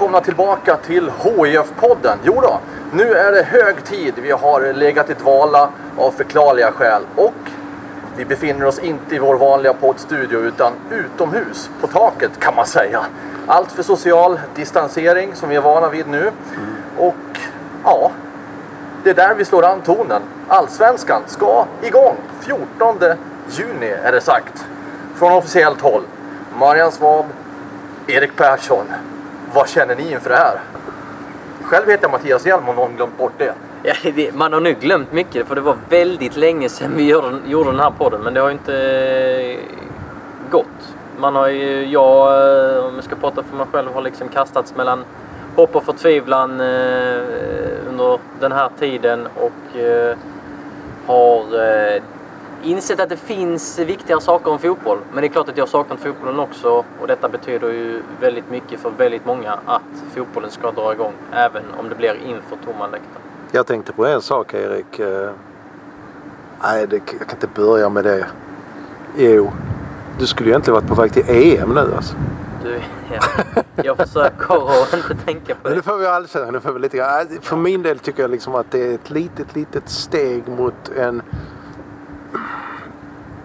välkomna tillbaka till HIF-podden. Jo då, nu är det hög tid. Vi har legat i dvala av förklarliga skäl och vi befinner oss inte i vår vanliga poddstudio utan utomhus på taket kan man säga. Allt för social distansering som vi är vana vid nu. Och ja, det är där vi slår an tonen. Allsvenskan ska igång 14 juni är det sagt. Från officiellt håll. Marian Svab, Erik Persson. Vad känner ni inför det här? Själv heter jag Mattias Hjelm om någon glömt bort det. Ja, det, man har nu glömt mycket för det var väldigt länge sedan vi gjorde, gjorde den här podden men det har ju inte eh, gått. Man har ju, jag, eh, om jag ska prata för mig själv, har liksom kastats mellan hopp och förtvivlan eh, under den här tiden och eh, har eh, insett att det finns viktigare saker än fotboll. Men det är klart att jag har saknat fotbollen också och detta betyder ju väldigt mycket för väldigt många att fotbollen ska dra igång även om det blir inför tomma läktare. Jag tänkte på en sak Erik. Eh, Nej, det, jag kan inte börja med det. Jo, du skulle ju egentligen varit på väg till EM nu alltså. Du, ja, jag försöker att inte tänka på Men nu det. får vi allsvenskan. Nu får vi. Nej, För min del tycker jag liksom att det är ett litet, litet steg mot en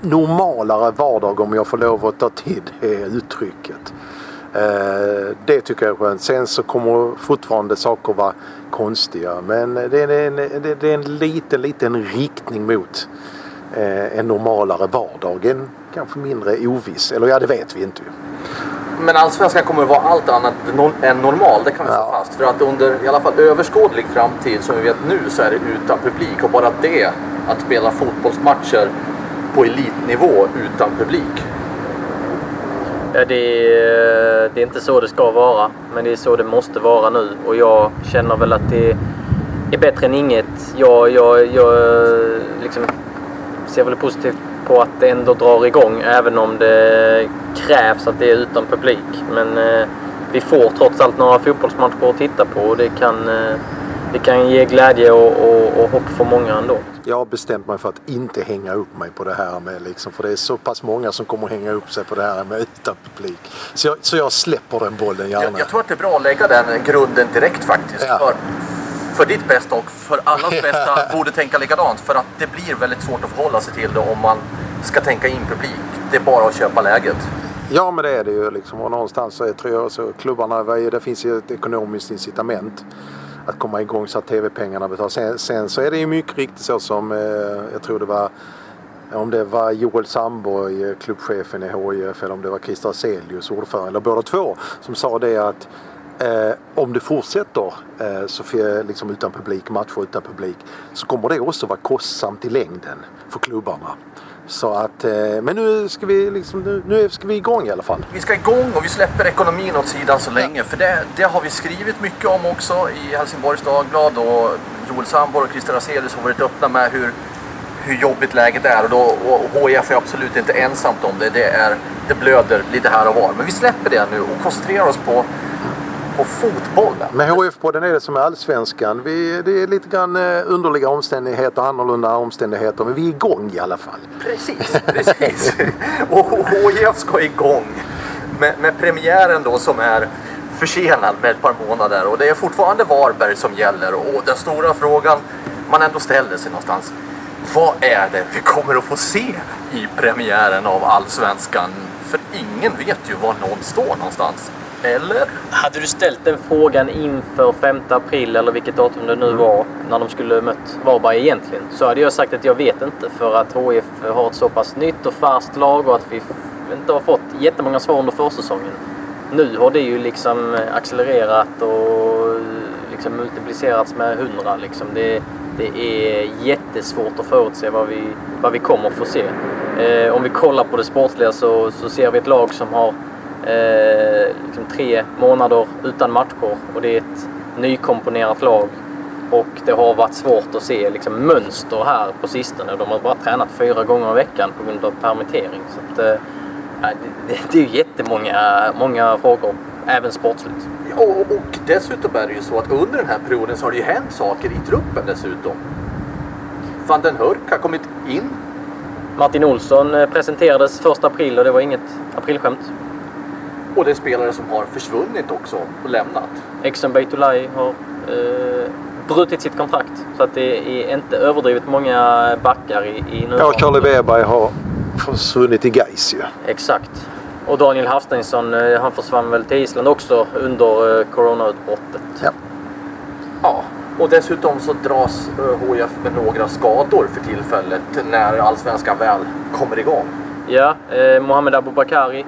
normalare vardag om jag får lov att ta till det uttrycket. Eh, Det tycker jag är skönt. Sen så kommer fortfarande saker vara konstiga. Men det är en, det är en liten, liten riktning mot eh, en normalare vardag. En kanske mindre oviss. Eller ja, det vet vi inte. Men allsvenskan kommer att vara allt annat än normal, det kan vi slå Ja. fast. För att under i alla fall överskådlig framtid, som vi vet nu, så är det utan publik. Och bara det, att spela fotbollsmatcher på elitnivå utan publik. Ja, det, är, det är inte så det ska vara, men det är så det måste vara nu. Och jag känner väl att det är bättre än inget. Jag, jag, jag liksom ser väl positivt på att det ändå drar igång, även om det krävs att det är utan publik. Men eh, vi får trots allt några fotbollsmatcher att titta på och det kan, eh, det kan ge glädje och, och, och hopp för många ändå. Jag har bestämt mig för att inte hänga upp mig på det här med liksom, för det är så pass många som kommer hänga upp sig på det här med utan publik. Så jag, så jag släpper den bollen gärna. Jag, jag tror att det är bra att lägga den grunden direkt faktiskt. Ja. För, för ditt bästa och för allas bästa borde tänka likadant. För att det blir väldigt svårt att förhålla sig till det om man ska tänka in publik. Det är bara att köpa läget. Ja men det är det ju liksom och någonstans så är, tror jag så klubbarna, det finns ju ett ekonomiskt incitament att komma igång så att tv-pengarna betalas. Sen, sen så är det ju mycket riktigt så som eh, jag tror det var om det var Joel Sandborg, eh, klubbchefen i HIF eller om det var Christer Selius, ordförande, eller båda två, som sa det att eh, om det fortsätter eh, så för, liksom utan publik, matcher utan publik, så kommer det också vara kostsamt i längden för klubbarna. Så att, eh, men nu ska vi liksom, nu, nu ska vi igång i alla fall. Vi ska igång och vi släpper ekonomin åt sidan så länge. För det, det har vi skrivit mycket om också i Helsingborgs Dagblad. Och Joel Sandborg och Christer Hazelius har varit öppna med hur, hur jobbigt läget är. Och, då, och HIF är absolut inte ensamt om det. Det, är, det blöder lite här och var. Men vi släpper det nu och koncentrerar oss på, på fotbollen. Med HF-podden är det som med Allsvenskan. Vi, det är lite grann eh, underliga omständigheter, annorlunda omständigheter. Men vi är igång i alla fall. Precis, precis. och HIF ska igång med, med premiären då som är försenad med ett par månader. Och det är fortfarande Varberg som gäller. Och den stora frågan man ändå ställer sig någonstans. Vad är det vi kommer att få se i premiären av Allsvenskan? För ingen vet ju var någon står någonstans. Eller? Hade du ställt den frågan inför 5 april eller vilket datum det nu var när de skulle mött Varberg egentligen så hade jag sagt att jag vet inte för att HIF har ett så pass nytt och färskt lag och att vi inte har fått jättemånga svar under försäsongen. Nu har det ju liksom accelererat och liksom multiplicerats med hundra. Liksom. Det, det är jättesvårt att förutse vad vi, vad vi kommer få se. Eh, om vi kollar på det sportsliga så, så ser vi ett lag som har eh, liksom tre månader utan matcher och det är ett nykomponerat lag. Och det har varit svårt att se liksom, mönster här på sistone. De har bara tränat fyra gånger i veckan på grund av permittering. Så att, eh, det, det är jättemånga många frågor, även sportsligt. Och, och dessutom är det ju så att under den här perioden så har det ju hänt saker i truppen dessutom. Van den Hurk har kommit in. Martin Olsson eh, presenterades 1 april och det var inget aprilskämt. Och det är spelare som har försvunnit också och lämnat. Exxon Beitulay har eh, brutit sitt kontrakt. Så att det är inte överdrivet många backar i, i Ja, Charlie Weber har försvunnit i Gais ju. Exakt. Och Daniel Hafsteinsson, eh, han försvann väl till Island också under eh, coronautbrottet. Ja. Ja, och dessutom så dras HIF eh, med några skador för tillfället när allsvenskan väl kommer igång. Ja, eh, Mohamed Abubakari,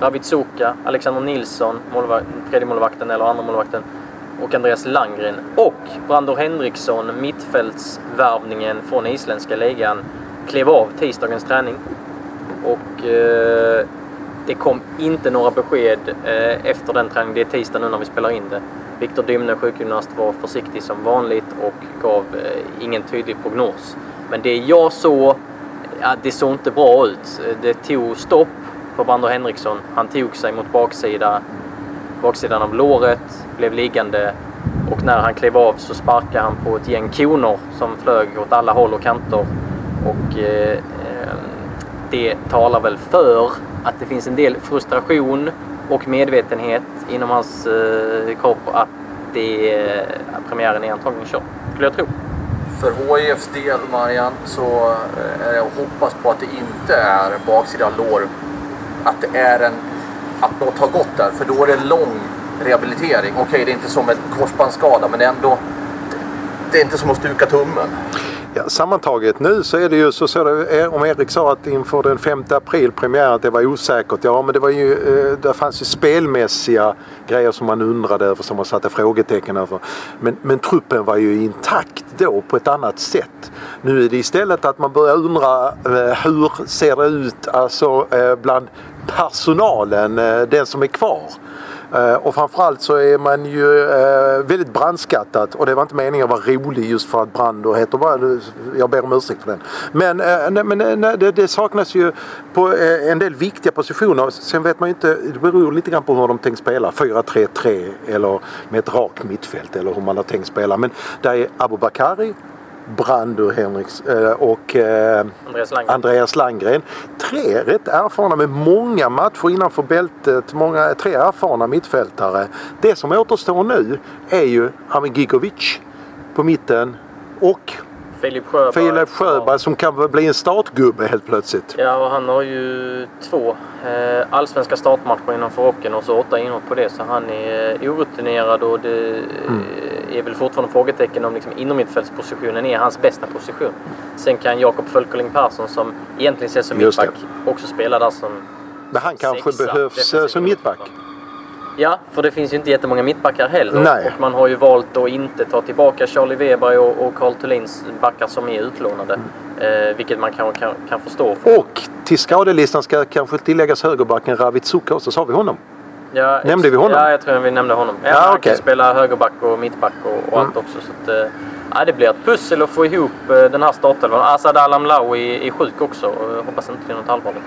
Ravid Suka, Alexander Nilsson, målvak tredje målvakten eller andra målvakten och Andreas Landgren. Och Brandor Henriksson, mittfältsvärvningen från isländska ligan, klev av tisdagens träning. Och eh, det kom inte några besked eh, efter den träningen. Det är tisdag nu när vi spelar in det. Viktor Dymne, sjukgymnast, var försiktig som vanligt och gav eh, ingen tydlig prognos. Men det jag såg, ja, det såg inte bra ut. Det tog stopp på Brando Henriksson. Han tog sig mot baksida, baksidan av låret, blev liggande och när han klev av så sparkade han på ett gäng koner som flög åt alla håll och kanter. Och eh, eh, det talar väl för att det finns en del frustration och medvetenhet inom hans eh, kropp att det, eh, premiären är antagligen körd, skulle jag tro. För HIFs del, Marian, så eh, är jag hoppas på att det inte är baksida lår. Att det är en... Att något har gått där, för då är det lång rehabilitering. Okej, det är inte som en korsbandsskada, men det är ändå... Det är inte som att stuka tummen. Ja, sammantaget nu så är det ju så, så det, om Erik sa att inför den 5 april premiären att det var osäkert. Ja men det var ju, eh, det fanns ju spelmässiga grejer som man undrade över som man satte frågetecken över. Men, men truppen var ju intakt då på ett annat sätt. Nu är det istället att man börjar undra eh, hur ser det ut alltså eh, bland personalen, den som är kvar. Eh, och framförallt så är man ju eh, väldigt brandskattat och det var inte meningen att vara rolig just för att Brandor heter bara, jag ber om ursäkt för den. Men, eh, men nej, det, det saknas ju på en del viktiga positioner. Sen vet man ju inte, det beror lite grann på hur de tänkt spela. 4-3-3 eller med ett rakt mittfält eller hur man har tänkt spela. Men där är Abubakari, Brando Henriks eh, och eh, Andreas Landgren. Andreas Landgren. Tre rätt erfarna med många matcher innanför bältet. Många, tre erfarna mittfältare. Det som återstår nu är ju Amin Gigovic på mitten och Filip Sjöberg. Filip Sjöberg som kan bli en startgubbe helt plötsligt. Ja, och han har ju två eh, allsvenska startmatcher innanför rocken och så åtta inåt på det. Så han är orutinerad och det eh, är väl fortfarande frågetecken om liksom innermittfältspositionen är hans bästa position. Sen kan Jakob Fölkerling Persson som egentligen ses som mittback också spela där som Men han kanske sexa, behövs eh, som mittback. Ja, för det finns ju inte jättemånga mittbackar heller. Nej. Och man har ju valt att inte ta tillbaka Charlie Weber och, och Carl Thulins backar som är utlånade. Eh, vilket man kan, kan, kan förstå. Och till skadelistan ska kanske tilläggas högerbacken Ravit Suka också. Så har vi honom. Ja, Nämnde vi honom? Ja, jag tror vi nämnde honom. Ja, Ja, han okej. kan spela högerback och mittback och, och Mm. allt också. Så att, eh, ja, det blir ett pussel att få ihop eh, den här startelvan. Asad Alamlawi är sjuk också. Och hoppas inte det är något allvarligt.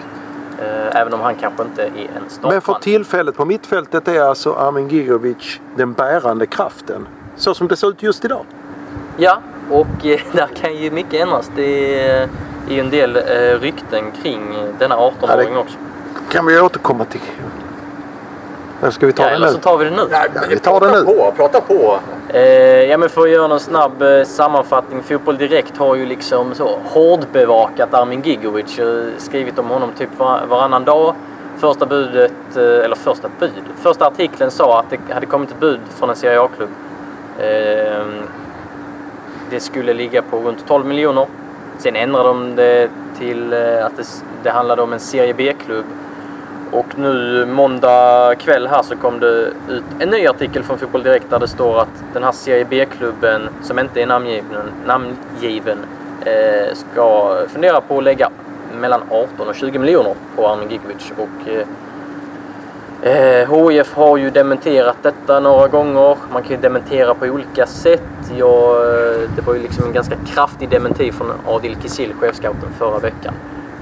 Eh, även om han kanske inte är en startman. Men för tillfället på mittfältet är alltså Amin Gigovic den bärande kraften. Så som det ser ut just idag. Ja, och där kan ju mycket ändras. Det är ju en del rykten kring denna 18-åring också. kan vi återkomma till. Eller ska vi ta Ja, det eller nu? så tar vi det nu. Nej, vi tar det prata nu. på, prata på. Eh, ja, men för att göra en snabb eh, sammanfattning. Fotboll Direkt har ju liksom så hårdbevakat Armin Gigovic och skrivit om honom typ var, varannan dag. Första budet, eh, eller första bud, första artikeln sa att det hade kommit ett bud från en Serie A-klubb. Eh, det skulle ligga på runt 12 miljoner. Sen ändrade de det till eh, att det, det handlade om en Serie B-klubb. Och nu måndag kväll här så kom det ut en ny artikel från Fotboll Direkt där det står att den här Serie B-klubben som inte är namngiven, namngiven eh, ska fundera på att lägga mellan 18 och 20 miljoner på Armin Gigovic. Och, eh, eh HIF har ju dementerat detta några gånger. Man kan ju dementera på olika sätt. Jag, eh, det var ju liksom en ganska kraftig dementi från Adil Kisil, chefscouten, förra veckan.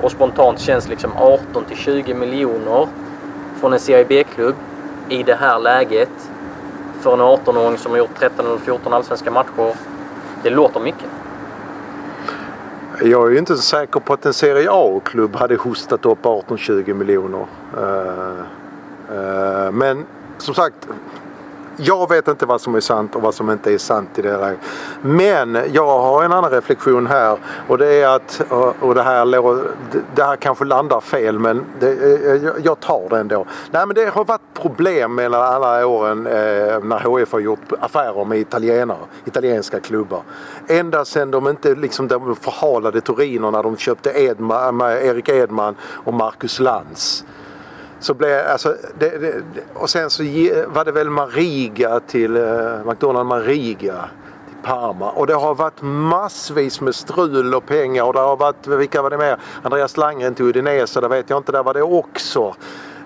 Och spontant känns liksom 18 till 20 miljoner från en Serie B-klubb i det här läget för en 18-åring som har gjort 13 eller 14 allsvenska matcher. Det låter mycket. Jag är ju inte så säker på att en Serie A-klubb hade hostat upp 18-20 miljoner. Uh, uh, men som sagt, jag vet inte vad som är sant och vad som inte är sant i det här. Men jag har en annan reflektion här och det är att, och det här, det här kanske landar fel men det, eh, jag tar det ändå. Nej men det har varit problem mellan alla åren eh, när HF har gjort affärer med italienare, italienska klubbar. Ända sedan de inte liksom de förhalade Torino när de köpte Edman, eh, Erik Edman och Marcus Lantz. Så blev, alltså, det, det, och sen så var det väl Mariga till eh, McDonald Mariga till Parma. Och det har varit massvis med strul och pengar och det har varit, vilka var det mer? Andreas Langgren till Udinese, det vet jag inte, där var det också.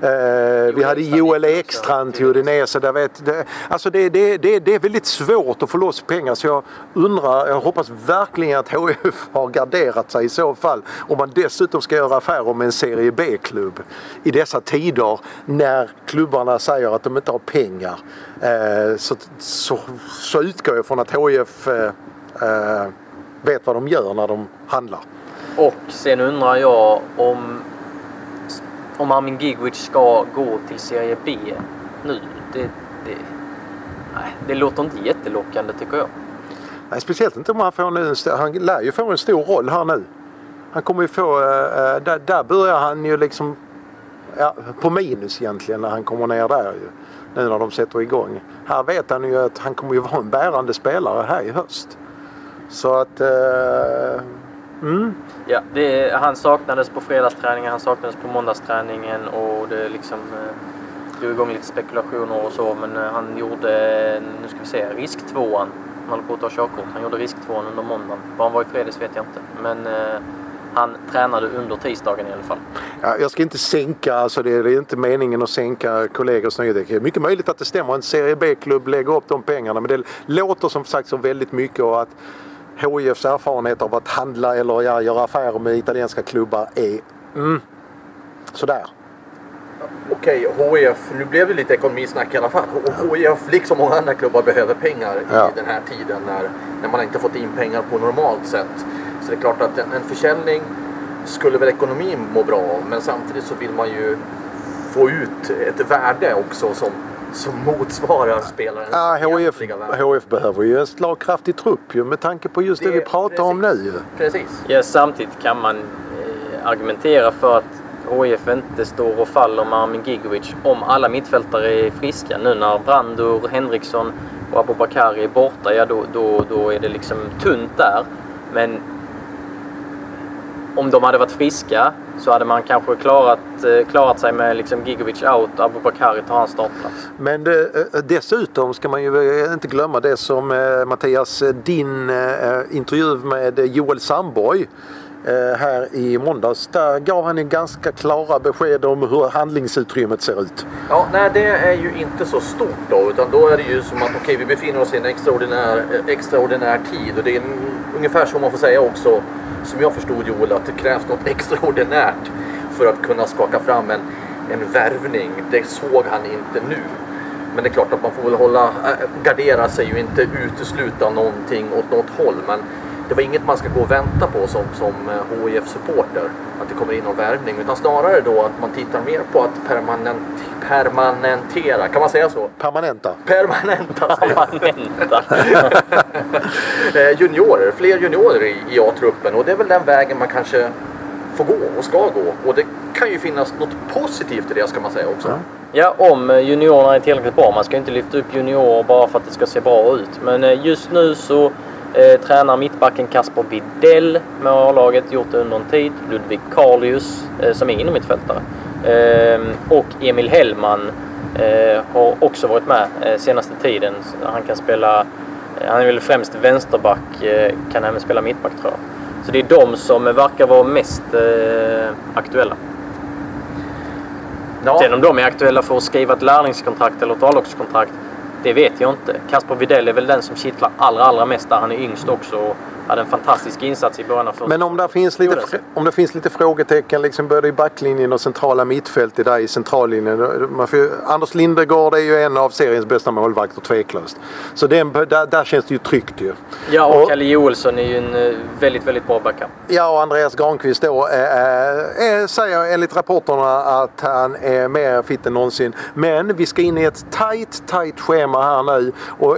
Eh, vi hade Joel Ekstrand till Udinese. Där vet, det, alltså det, det, det, det är väldigt svårt att få loss pengar så jag undrar, jag hoppas verkligen att HF har garderat sig i så fall. Om man dessutom ska göra affärer med en Serie B-klubb i dessa tider när klubbarna säger att de inte har pengar. Eh, så, så, så utgår jag från att HF eh, vet vad de gör när de handlar. Och sen undrar jag om om Armin Gigovic ska gå till Serie B nu, det, det, nej, det låter inte jättelockande tycker jag. Nej, speciellt inte om han får nu, han lär ju få en stor roll här nu. Han kommer ju få, äh, där, där börjar han ju liksom ja, på minus egentligen när han kommer ner där ju. Nu när de sätter igång. Här vet han ju att han kommer ju vara en bärande spelare här i höst. Så att äh, Mm. Ja, det, han saknades på fredagsträningen, han saknades på måndagsträningen och det liksom eh, drog igång lite spekulationer och så. Men eh, han gjorde, nu ska vi se, risktvåan. Han håller på att ta körkort. Han gjorde risktvåan under måndagen. Var han var i fredags vet jag inte. Men eh, han tränade under tisdagen i alla fall. Ja, jag ska inte sänka, alltså det är inte meningen att sänka kollegors nöjdhet. Det är mycket möjligt att det stämmer. En Serie B-klubb lägger upp de pengarna men det låter som sagt så väldigt mycket och att HIFs erfarenhet av att handla eller ja, göra affärer med italienska klubbar är mm, sådär. Okej, HIF, nu blev det lite ekonomisnack i alla fall. HIF, liksom många andra klubbar, behöver pengar ja. i den här tiden när, när man inte fått in pengar på normalt sätt. Så det är klart att en, en försäljning skulle väl ekonomin må bra av, men samtidigt så vill man ju få ut ett värde också som som motsvarar spelarens ja, HF, HF behöver ju en slagkraftig trupp ju med tanke på just det, det vi pratar precis, om nu. Precis. Ja, samtidigt kan man eh, argumentera för att HIF inte står och faller med Armin Gigovic om alla mittfältare är friska. Nu när Brandur, Henriksson och Abubakari är borta, ja då, då, då är det liksom tunt där. Men om de hade varit friska så hade man kanske klarat, eh, klarat sig med liksom Gigovic out, Abubakari tar hans startplats. Men det, eh, dessutom ska man ju eh, inte glömma det som Mattias, din intervju med Joel Sandborg här i måndags. Där gav han ju ganska klara besked om hur handlingsutrymmet ser ut. Ja, nej det är ju inte så stort då utan då är det ju som att okej okay, vi befinner oss i en extraordinär, extraordinär tid och det är en, ungefär så man får säga också som jag förstod Joel, att det krävs något extraordinärt för att kunna skaka fram en, en värvning. Det såg han inte nu. Men det är klart att man får väl hålla, äh, gardera sig och inte utesluta någonting åt något håll. Men det var inget man ska gå och vänta på som, som HIF-supporter. Eh, att det kommer in någon värvning. Utan snarare då att man tittar mer på att permanent, permanentera, kan man säga så? Permanenta. Permanenta, Permanenta. Eh, juniorer, fler juniorer i, i A-truppen. Och det är väl den vägen man kanske får gå och ska gå. Och det kan ju finnas något positivt i det ska man säga också. Ja. Ja, om juniorerna är tillräckligt bra. Man ska inte lyfta upp juniorer bara för att det ska se bra ut. Men just nu så Eh, tränar mittbacken Kasper Videll med A-laget, gjort det under en tid. Ludvig Karlius eh, som är innermittfältare. Eh, och Emil Hellman eh, har också varit med eh, senaste tiden. Han kan spela, eh, han är väl främst vänsterback, eh, kan även spela mittback tror jag. Så det är de som verkar vara mest aktuella. Ja. Sen om de är aktuella för att skriva ett lärlingskontrakt eller ett A-lagskontrakt, det vet jag inte. Kasper Widell är väl den som kittlar allra, allra mest där. Han är yngst också och hade en fantastisk insats i början av första Men om det finns lite, om det finns lite frågetecken liksom både i backlinjen och centrala mittfältet där i centrallinjen. Man får, Anders Lindegård är ju en av seriens bästa målvakter tveklöst. Så den, där, där känns det ju tryggt ju. Ja, och Och- Kalle Joelsson är ju en eh, väldigt, väldigt bra backup. Ja, och Andreas Granqvist då eh, eh, säger enligt rapporterna att han är mer fit än någonsin. Men vi ska in i ett tight, tight schema här nu. Och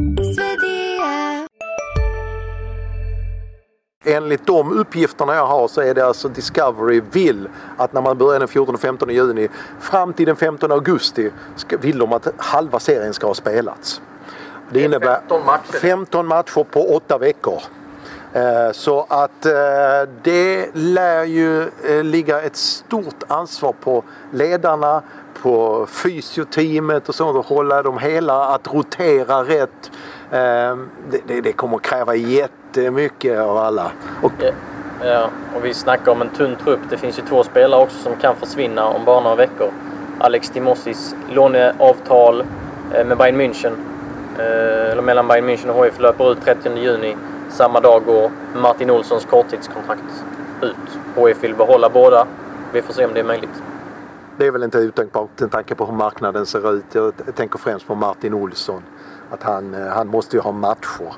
Enligt de uppgifterna jag har så är det alltså Discovery vill att när man börjar den 14 och 15 juni fram till den 15 augusti vill de att halva serien ska ha spelats. Det är innebär 15 matcher. 15 matcher på 8 veckor. Eh, Så att eh, det lär ju eh, ligga ett stort ansvar på ledarna, på fysioteamet och sånt att hålla dem hela, att rotera rätt. Det, det, det kommer det är jättemycket av alla. Och Ja, och vi snackar om en tunn trupp. Det finns ju två spelare också som kan försvinna om bara några veckor. Alex Timossis låneavtal eh, med Bayern München, eh, eller mellan Bayern München och HIF löper ut 30 juni. Samma dag går Martin Olssons korttidskontrakt ut. HIF vill behålla båda. Vi får se om det är möjligt. Det är väl inte otänkbart med tanke på hur marknaden ser ut. Jag tänker främst på Martin Olsson. Att han, eh, han måste ju ha matcher.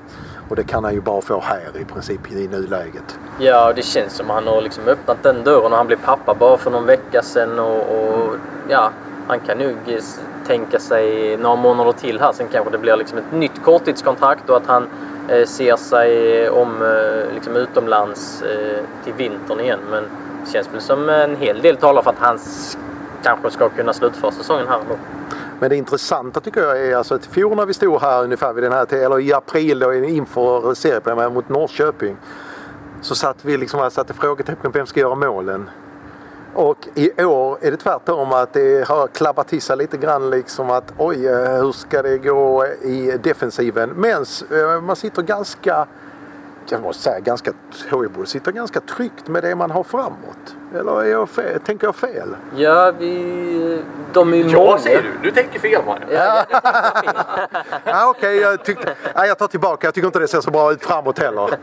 Och det kan han ju bara få här i princip i nuläget. Ja, det känns som att han har liksom öppnat den dörren och han blev pappa bara för någon vecka sedan. Och, och ja, han kan nog eh, tänka sig några månader till här. Sen kanske det blir liksom ett nytt korttidskontrakt och att han eh, ser sig eh, om eh, liksom utomlands eh, till vintern igen. Men det känns väl som en hel del talar för att han kanske ska kunna slutföra säsongen här ändå. Men det intressanta tycker jag är alltså att i fjol när vi stod här ungefär vid den här tiden, eller i april då inför seriepremiären mot Norrköping. Så satt vi liksom här, satte frågetecken vem ska göra målen? Och i år är det tvärtom att det har klabbat till sig lite grann liksom att oj, eh, hur ska det gå i defensiven? Men eh, man sitter ganska, jag måste säga ganska, HIF sitter ganska tryggt med det man har framåt. Eller är jag fel? tänker jag fel? Ja, vi... De är ju Ja, många. säger du. Du tänker fel Mario. Ja, Ja, Okej, jag, tyckte- nej, jag tar tillbaka. Jag tycker inte det ser så bra ut framåt heller.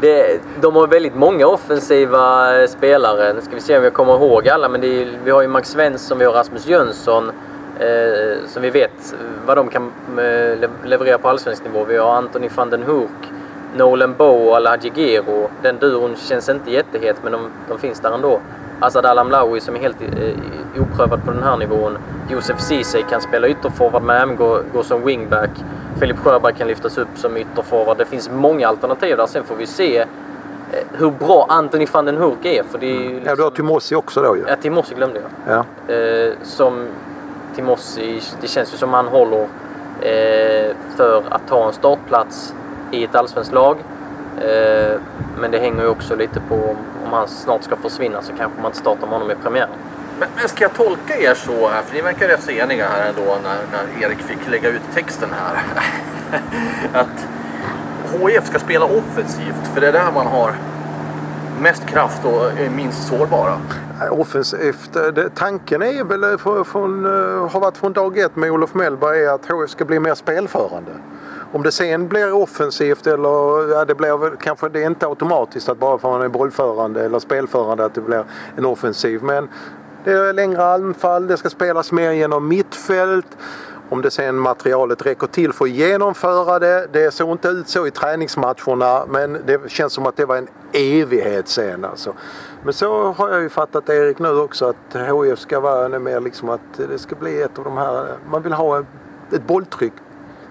Det, de har väldigt många offensiva spelare. Nu ska vi se om jag kommer ihåg alla. Men det är, vi har ju Max Svensson, vi har Rasmus Jönsson. Eh, som vi vet vad de kan eh, le- leverera på allsvensk nivå. Vi har Anthony van den Hoek, Nolan Bow och Alhaji Gero. Den duon känns inte jättehet men de, de finns där ändå. Asad Alamlaoui som är helt eh, oprövad på den här nivån. Josef Ceesay kan spela ytterforward men även gå, som wingback. Filip Sjöberg kan lyftas upp som ytterforward. Det finns många alternativ där. Sen får vi se eh, hur bra Anthony van den Hoek är. För det är ju Ja, du har Timossi också då ju. Ja, Timossi glömde jag. Ja. Eh, som Timossi, det känns ju som han håller eh, för att ta en startplats i ett allsvenskt lag. Eh, men det hänger ju också lite på om, om han snart ska försvinna så kanske man inte startar med honom i premiären. Men, men ska jag tolka er så här, för ni verkar rätt så eniga här ändå när, när Erik fick lägga ut texten här. att HIF ska spela offensivt, för det är där man har mest kraft och är minst sårbara. Eh, offensivt. Tanken är väl eh, från, från, har varit från dag ett med Olof Mellberg är att HF ska bli mer spelförande. Om det sen blir offensivt eller ja, det blir kanske det är inte automatiskt att bara för att man är bollförande eller spelförande att det blir en offensiv. Men det är längre anfall, det ska spelas mer genom mittfält om det sen materialet räcker till för att genomföra det. Det såg inte ut så i träningsmatcherna men det känns som att det var en evighet sen alltså. Men så har jag ju fattat Erik nu också att HIF ska vara mer liksom att det ska bli ett av de här, man vill ha ett bolltryck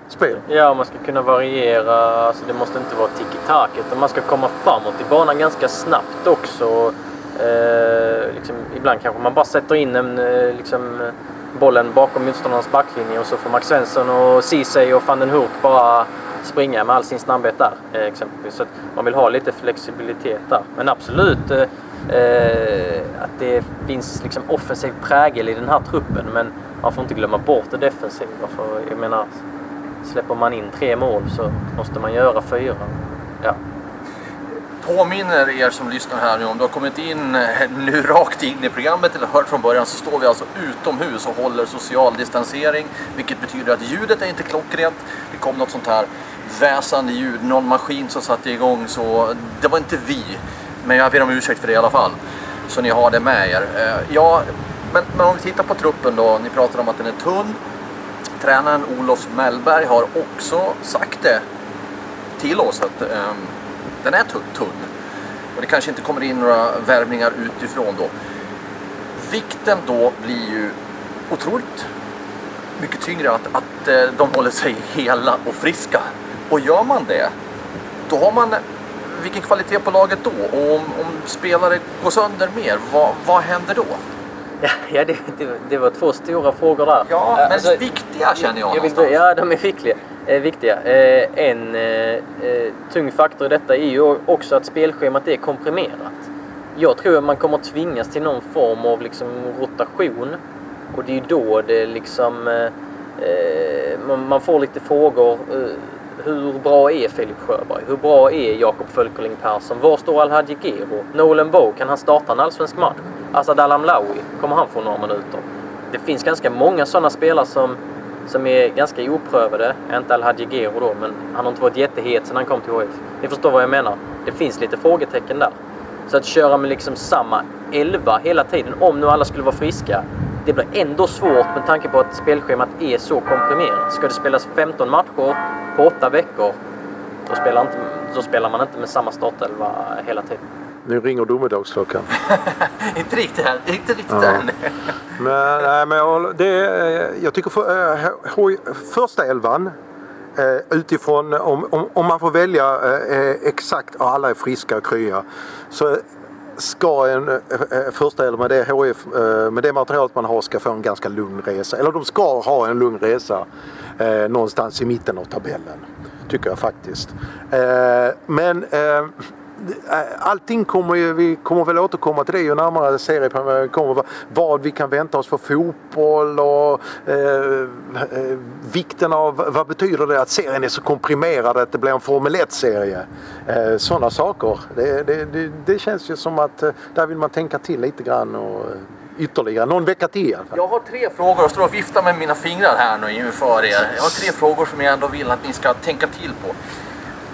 spel. Ja, man ska kunna variera. Alltså det måste inte vara tiki-taka utan man ska komma framåt i banan ganska snabbt också. Eh, liksom, ibland kanske man bara sätter in en, eh, liksom, bollen bakom motståndarnas backlinje och så får Max Svensson och Ceesay och van den Hurk bara springa med all sin snabbhet där eh, exempelvis. Så man vill ha lite flexibilitet där. Men absolut eh, eh, att det finns liksom offensiv prägel i den här truppen men man får inte glömma bort det defensiva. För jag menar, släpper man in tre mål så måste man göra fyra. Ja påminner er som lyssnar här nu om du har kommit in eh, nu rakt in i programmet eller hört från början så står vi alltså utomhus och håller social distansering vilket betyder att ljudet är inte klockrent. Det kom något sånt här väsande ljud, någon maskin som satte igång så det var inte vi. Men jag ber om ursäkt för det i alla fall. Så ni har det med er. Eh, ja, men, men om vi tittar på truppen då. Ni pratar om att den är tunn. Tränaren Olof Mellberg har också sagt det till oss att ehm, den är tunn. Och det kanske inte kommer in några värvningar utifrån då. Vikten då blir ju otroligt mycket tyngre att, att eh, de håller sig hela och friska. Och gör man det, då har man vilken kvalitet på laget då? Och om, om spelare går sönder mer, vad, vad händer då? Ja, det, det, det, var två stora frågor där. Ja, men alltså, viktiga känner jag, jag vill, Ja, de är viktiga. Eh, viktiga. Eh, en eh, eh, tung faktor i detta är ju också att spelschemat är komprimerat. Jag tror att man kommer tvingas till någon form av liksom, rotation. Och det är ju då det liksom... Eh, eh, man, man, får lite frågor hur bra är Filip Sjöberg? Hur bra är Jakob Fölkerling Persson? Var står Alhaji Gero? Nolan Bow, kan han starta en allsvensk match? Asad Alamlawi, kommer han få några minuter? Det finns ganska många sådana spelare som som är ganska oprövade. Inte Alhaji Gero då, men han har inte varit jättehet sedan han kom till HIF. Ni förstår vad jag menar. Det finns lite frågetecken där. Så att köra med liksom samma elva hela tiden, om nu alla skulle vara friska, det blir ändå svårt med tanke på att spelschemat är så komprimerat. Ska det spelas 15 matcher på 8 veckor, då spelar, inte, då spelar man inte med samma startelva hela tiden. Nu ringer domedagsklockan. inte riktigt än. Inte riktigt ja. än. men, nej, men jag, det, jag tycker för, äh, första elvan äh, utifrån om, om, om, man får välja äh, exakt och alla är friska och krya så ska en eh, eh första med det, HF, eh, med det materialet man har ska få en ganska lugn resa. Eller de ska ha en lugn resa eh, någonstans i mitten av tabellen. Tycker jag faktiskt. Eh, men eh, Eh, allting kommer ju, vi kommer väl återkomma till det ju närmare serien kommer. Vad vi kan vänta oss för fotboll och eh, eh, vikten av vad betyder det att serien är så komprimerad att det blir en Formel 1-serie. Eh, Sådana saker. Det, det, det, det, känns ju som att eh, där vill man tänka till lite grann och ytterligare någon vecka till i alla fall. Jag har tre frågor och står och viftar med mina fingrar här nu inför er. Jag har tre frågor som jag ändå vill att ni ska tänka till på.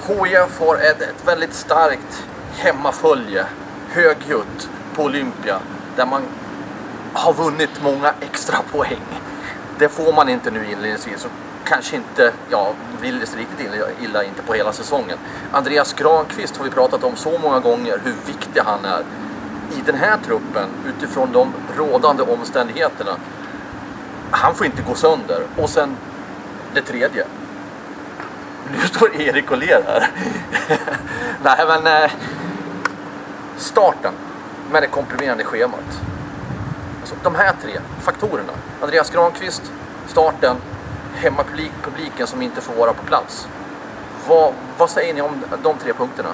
HIF har ett, ett väldigt starkt hemmafölje, högljutt, på Olympia. Där man har vunnit många extra poäng. Det får man inte nu inledningsvis. Och kanske inte, ja, vill det riktigt illa, illa inte på hela säsongen. Andreas Granqvist har vi pratat om så många gånger hur viktig han är i den här truppen utifrån de rådande omständigheterna. Han får inte gå sönder. Och sen det tredje. Nu står Erik och ler här. Nej men eh, starten med det komprimerande schemat. Alltså, de här tre faktorerna. Andreas Granqvist, starten, hemmapubliken som inte får vara på plats. Vad, vad säger ni om de tre punkterna?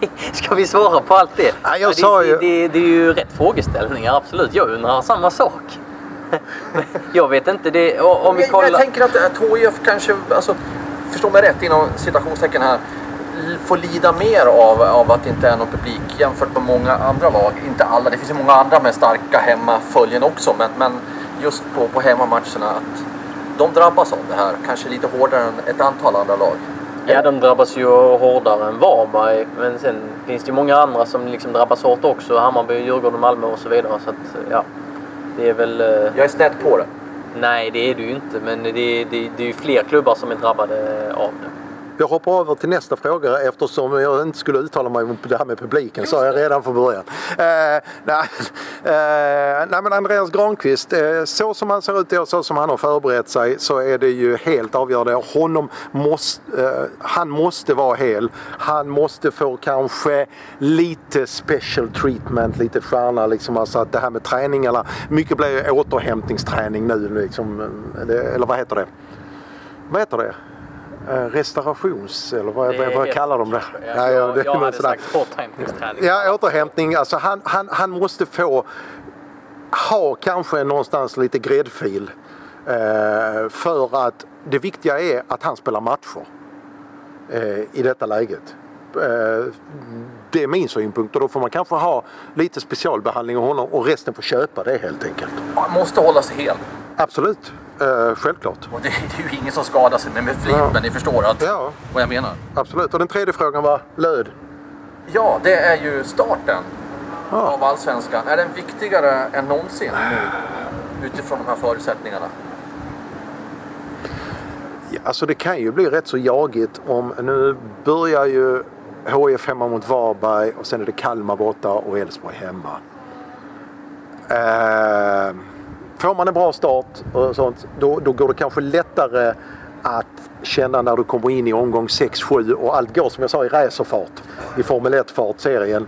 Ska vi svara på allt det? Ja, jag sa ju... det, det, det är ju rätt frågeställningar, absolut. Jag undrar samma sak. Jag vet inte, det, om vi kollar... Jag, jag tänker att, att HIF kanske, alltså, förstå mig rätt inom citationstecken här, får lida mer av, av att det inte är någon publik jämfört med många andra lag. Inte alla, det finns ju många andra med starka hemmaföljen också, men, men just på, på hemmamatcherna att de drabbas av det här, kanske lite hårdare än ett antal andra lag. Ja, de drabbas ju hårdare än Varberg. Men sen finns det ju många andra som liksom drabbas hårt också. Hammarby, Djurgården, Malmö och så vidare. Så att, ja, det är väl... Eh, Jag är snett på det. Nej, det är ju inte. Men det, det, det är ju fler klubbar som är drabbade av det. Jag hoppar över till nästa fråga eftersom jag inte skulle uttala mig om det här med publiken sa jag redan från början. Eh, nej, eh, nej men Andreas Granqvist, eh, så som han ser ut och så som han har förberett sig så är det ju helt avgörande. Honom måste, eh, han måste vara hel. Han måste få kanske lite special treatment, lite stjärna liksom. Alltså att det här med träningarna, mycket blir återhämtningsträning nu liksom. eh, Eller vad heter det? Vad heter det? Eh, restaurations eller vad, vad, vad kallar de det? Ja, jag, det jag hade sådär. sagt återhämtningsträning. Ja, återhämtning. Alltså han, han, han måste få ha kanske någonstans lite gräddfil. Eh, för att det viktiga är att han spelar matcher eh, i detta läget. Eh, det är min synpunkt och då får man kanske ha lite specialbehandling av honom och resten får köpa det helt enkelt. Man måste hålla sig hel. Absolut, eh, självklart. Och det, det är ju ingen som skadar sig med, med flit, Ja. men ni förstår att, Ja, vad jag menar. absolut. Och den tredje frågan var löd. Ja, det är ju starten Ja. av Allsvenskan. Är den viktigare än någonsin nu utifrån de här förutsättningarna? Ja, alltså det kan ju bli rätt så jagigt om nu börjar ju HIF hemma mot Varberg och sen är det Kalmar borta och Elfsborg hemma. Eh, får man en bra start och sånt då, då går det kanske lättare att känna när du kommer in i omgång 6-7 och allt går som jag sa i racerfart i Formel 1-fart serien.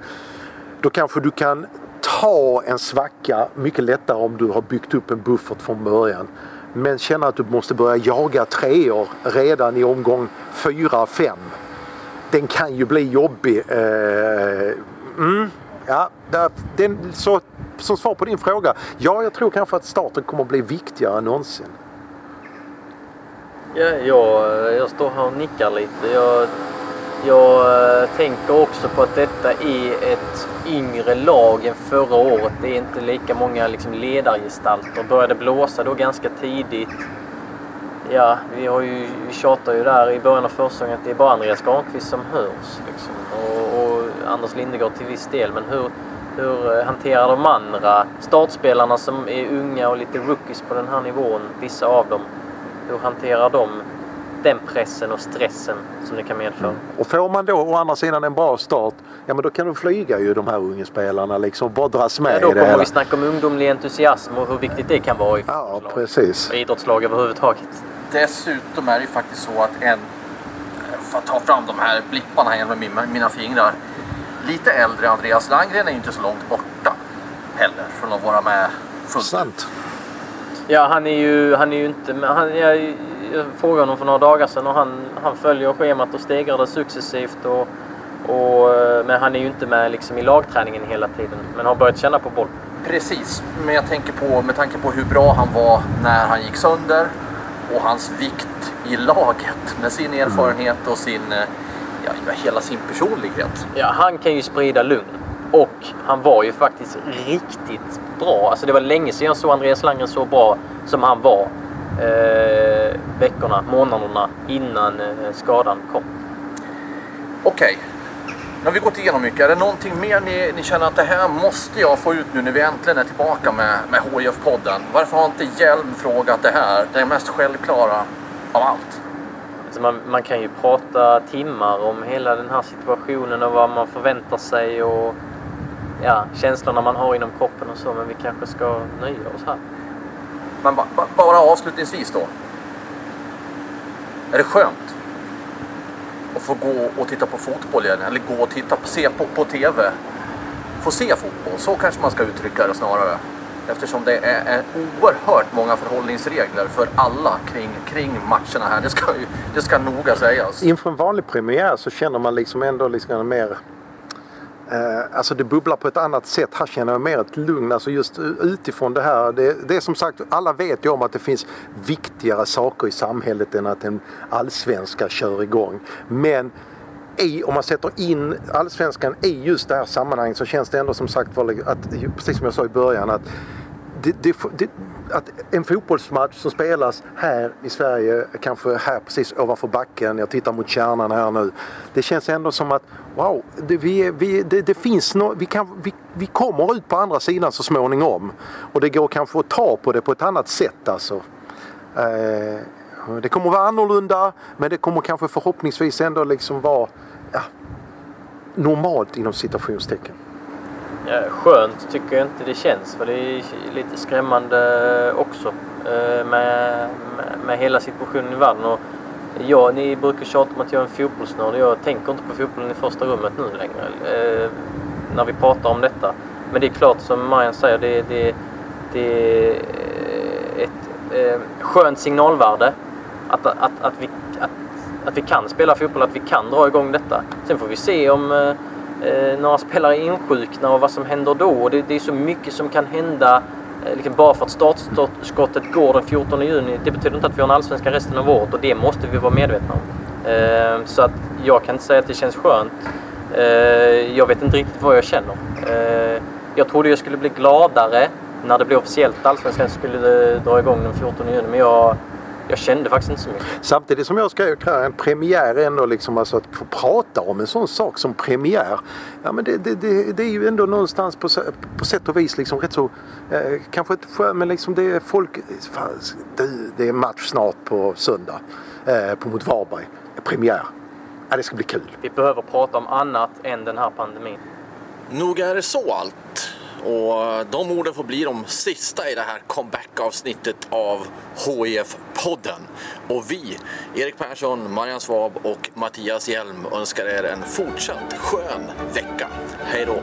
Då kanske du kan ta en svacka mycket lättare om du har byggt upp en buffert från början. Men känna att du måste börja jaga treor redan i omgång 4-5. Den kan ju bli jobbig. Eh, mm, ja, den, så, som svar på din fråga. Ja, jag tror kanske att starten kommer att bli viktigare än någonsin. Ja, jag, jag står här och nickar lite. Jag, jag eh, tänker också på att detta är ett yngre lag än förra året. Det är inte lika många liksom, ledargestalter. Började blåsa då ganska tidigt. Ja, vi, har ju, vi tjatar ju där i början av försäsongen att det är bara Andreas Granqvist som hörs. Liksom. Och, och Anders Lindegård till viss del. Men hur, hur eh, hanterar de andra startspelarna som är unga och lite rookies på den här nivån, vissa av dem, hur hanterar de den pressen och stressen som det kan medföra? Och får man då å andra sidan en bra start, ja men då kan du flyga ju de här unga spelarna liksom. Bara dras med Ja, i då det kommer hela. vi snacka om ungdomlig entusiasm och hur viktigt det kan vara i Ja, precis. Och idrottslag överhuvudtaget. Dessutom är det ju faktiskt så att en, för att ta fram de här blipparna här med mina, mina fingrar. Lite äldre Andreas Landgren är ju inte så långt borta heller från att vara med fullt. Sant. Ja, han är ju, han är ju inte med. Han, jag, jag frågade honom för några dagar sedan och han, han följer schemat och stegrar det successivt. Och, och, men han är ju inte med liksom i lagträningen hela tiden. Men har börjat känna på boll. Precis, men jag tänker på, med tanke på hur bra han var när han gick sönder och hans vikt i laget med sin erfarenhet och sin, eh, ja, hela sin personlighet. Ja, han kan ju sprida lugn. Och han var ju faktiskt riktigt bra. Alltså det var länge sedan jag såg Andreas Landgren så bra som han var. Eh, veckorna, månaderna innan eh, skadan kom. Okej, nu har vi gått igenom mycket. Är det någonting mer ni, ni känner att det här måste jag få ut nu när vi äntligen är tillbaka med, med HIF-podden? Varför har inte Hjelm frågat det här? Det är mest självklara av allt. Alltså man, man kan ju prata timmar om hela den här situationen och vad man förväntar sig och ja, känslorna man har inom kroppen och så. Men vi kanske ska nöja oss här. Men ba, ba, bara avslutningsvis då. Är det skönt att få gå och titta på fotboll igen? Eller gå och titta se på, på TV? Få se fotboll, så kanske man ska uttrycka det snarare. Eftersom det är, är oerhört många förhållningsregler för alla kring, kring matcherna här. Det ska, ju, det ska noga sägas. Inför en vanlig premiär så känner man liksom ändå liksom mer Eh, alltså det bubblar på ett annat sätt. Här känner jag mer ett lugn. Alltså just utifrån det här. Det, det är som sagt, alla vet ju om att det finns viktigare saker i samhället än att en allsvenska kör igång. Men i, om man sätter in allsvenskan i just det här sammanhanget så känns det ändå som sagt var att, precis som jag sa i början, att det, det, det, att en fotbollsmatch som spelas här i Sverige, kanske här precis ovanför backen, jag tittar mot kärnan här nu. Det känns ändå som att wow, det, vi, vi, det, det finns no, vi, kan, vi, vi kommer ut på andra sidan så småningom. Och det går kanske att ta på det på ett annat sätt alltså. Eh, Eh, det kommer vara annorlunda men det kommer kanske förhoppningsvis ändå liksom vara ja, normalt inom citationstecken. Ja, skönt tycker jag inte det känns för det är lite skrämmande också eh, med, med, med hela situationen i världen. Och ja, ni brukar tjata om att jag är en fotbollsnörd. Jag tänker inte på fotbollen i första rummet nu längre eh, när vi pratar om detta. Men det är klart som Marian säger, det, det, det är ett eh, skönt signalvärde att, att, att, vi, att, att vi kan spela fotboll, att vi kan dra igång detta. Sen får vi se om eh, eh några spelare insjuknar och vad som händer då. Det, det är så mycket som kan hända eh, liksom bara för att startskottet går den 14 juni. Det betyder inte att vi har en allsvenska resten av året och det måste vi vara medvetna om. Eh, så att jag kan inte säga att det känns skönt. Eh, jag vet inte riktigt vad jag känner. Eh, jag trodde jag skulle bli gladare när det blev officiellt allsvenskan skulle eh, dra igång den 14 juni men jag jag kände faktiskt inte så mycket. Samtidigt som jag skrev en premiär ändå liksom alltså att få prata om en sån sak som premiär. Ja men det, det, det, det är ju ändå någonstans på, på sätt och vis liksom rätt så, eh, kanske inte skönt men liksom det är folk, det, det är match snart på söndag eh, på mot Varberg. Premiär. Ja, det ska bli kul. Vi behöver prata om annat än den här pandemin. Nog är det så allt. Och de orden får bli de sista i det här comeback-avsnittet av HIF-podden. Och vi, Erik Persson, Marian Svab och Mattias Hjelm önskar er en fortsatt skön vecka. Hej då!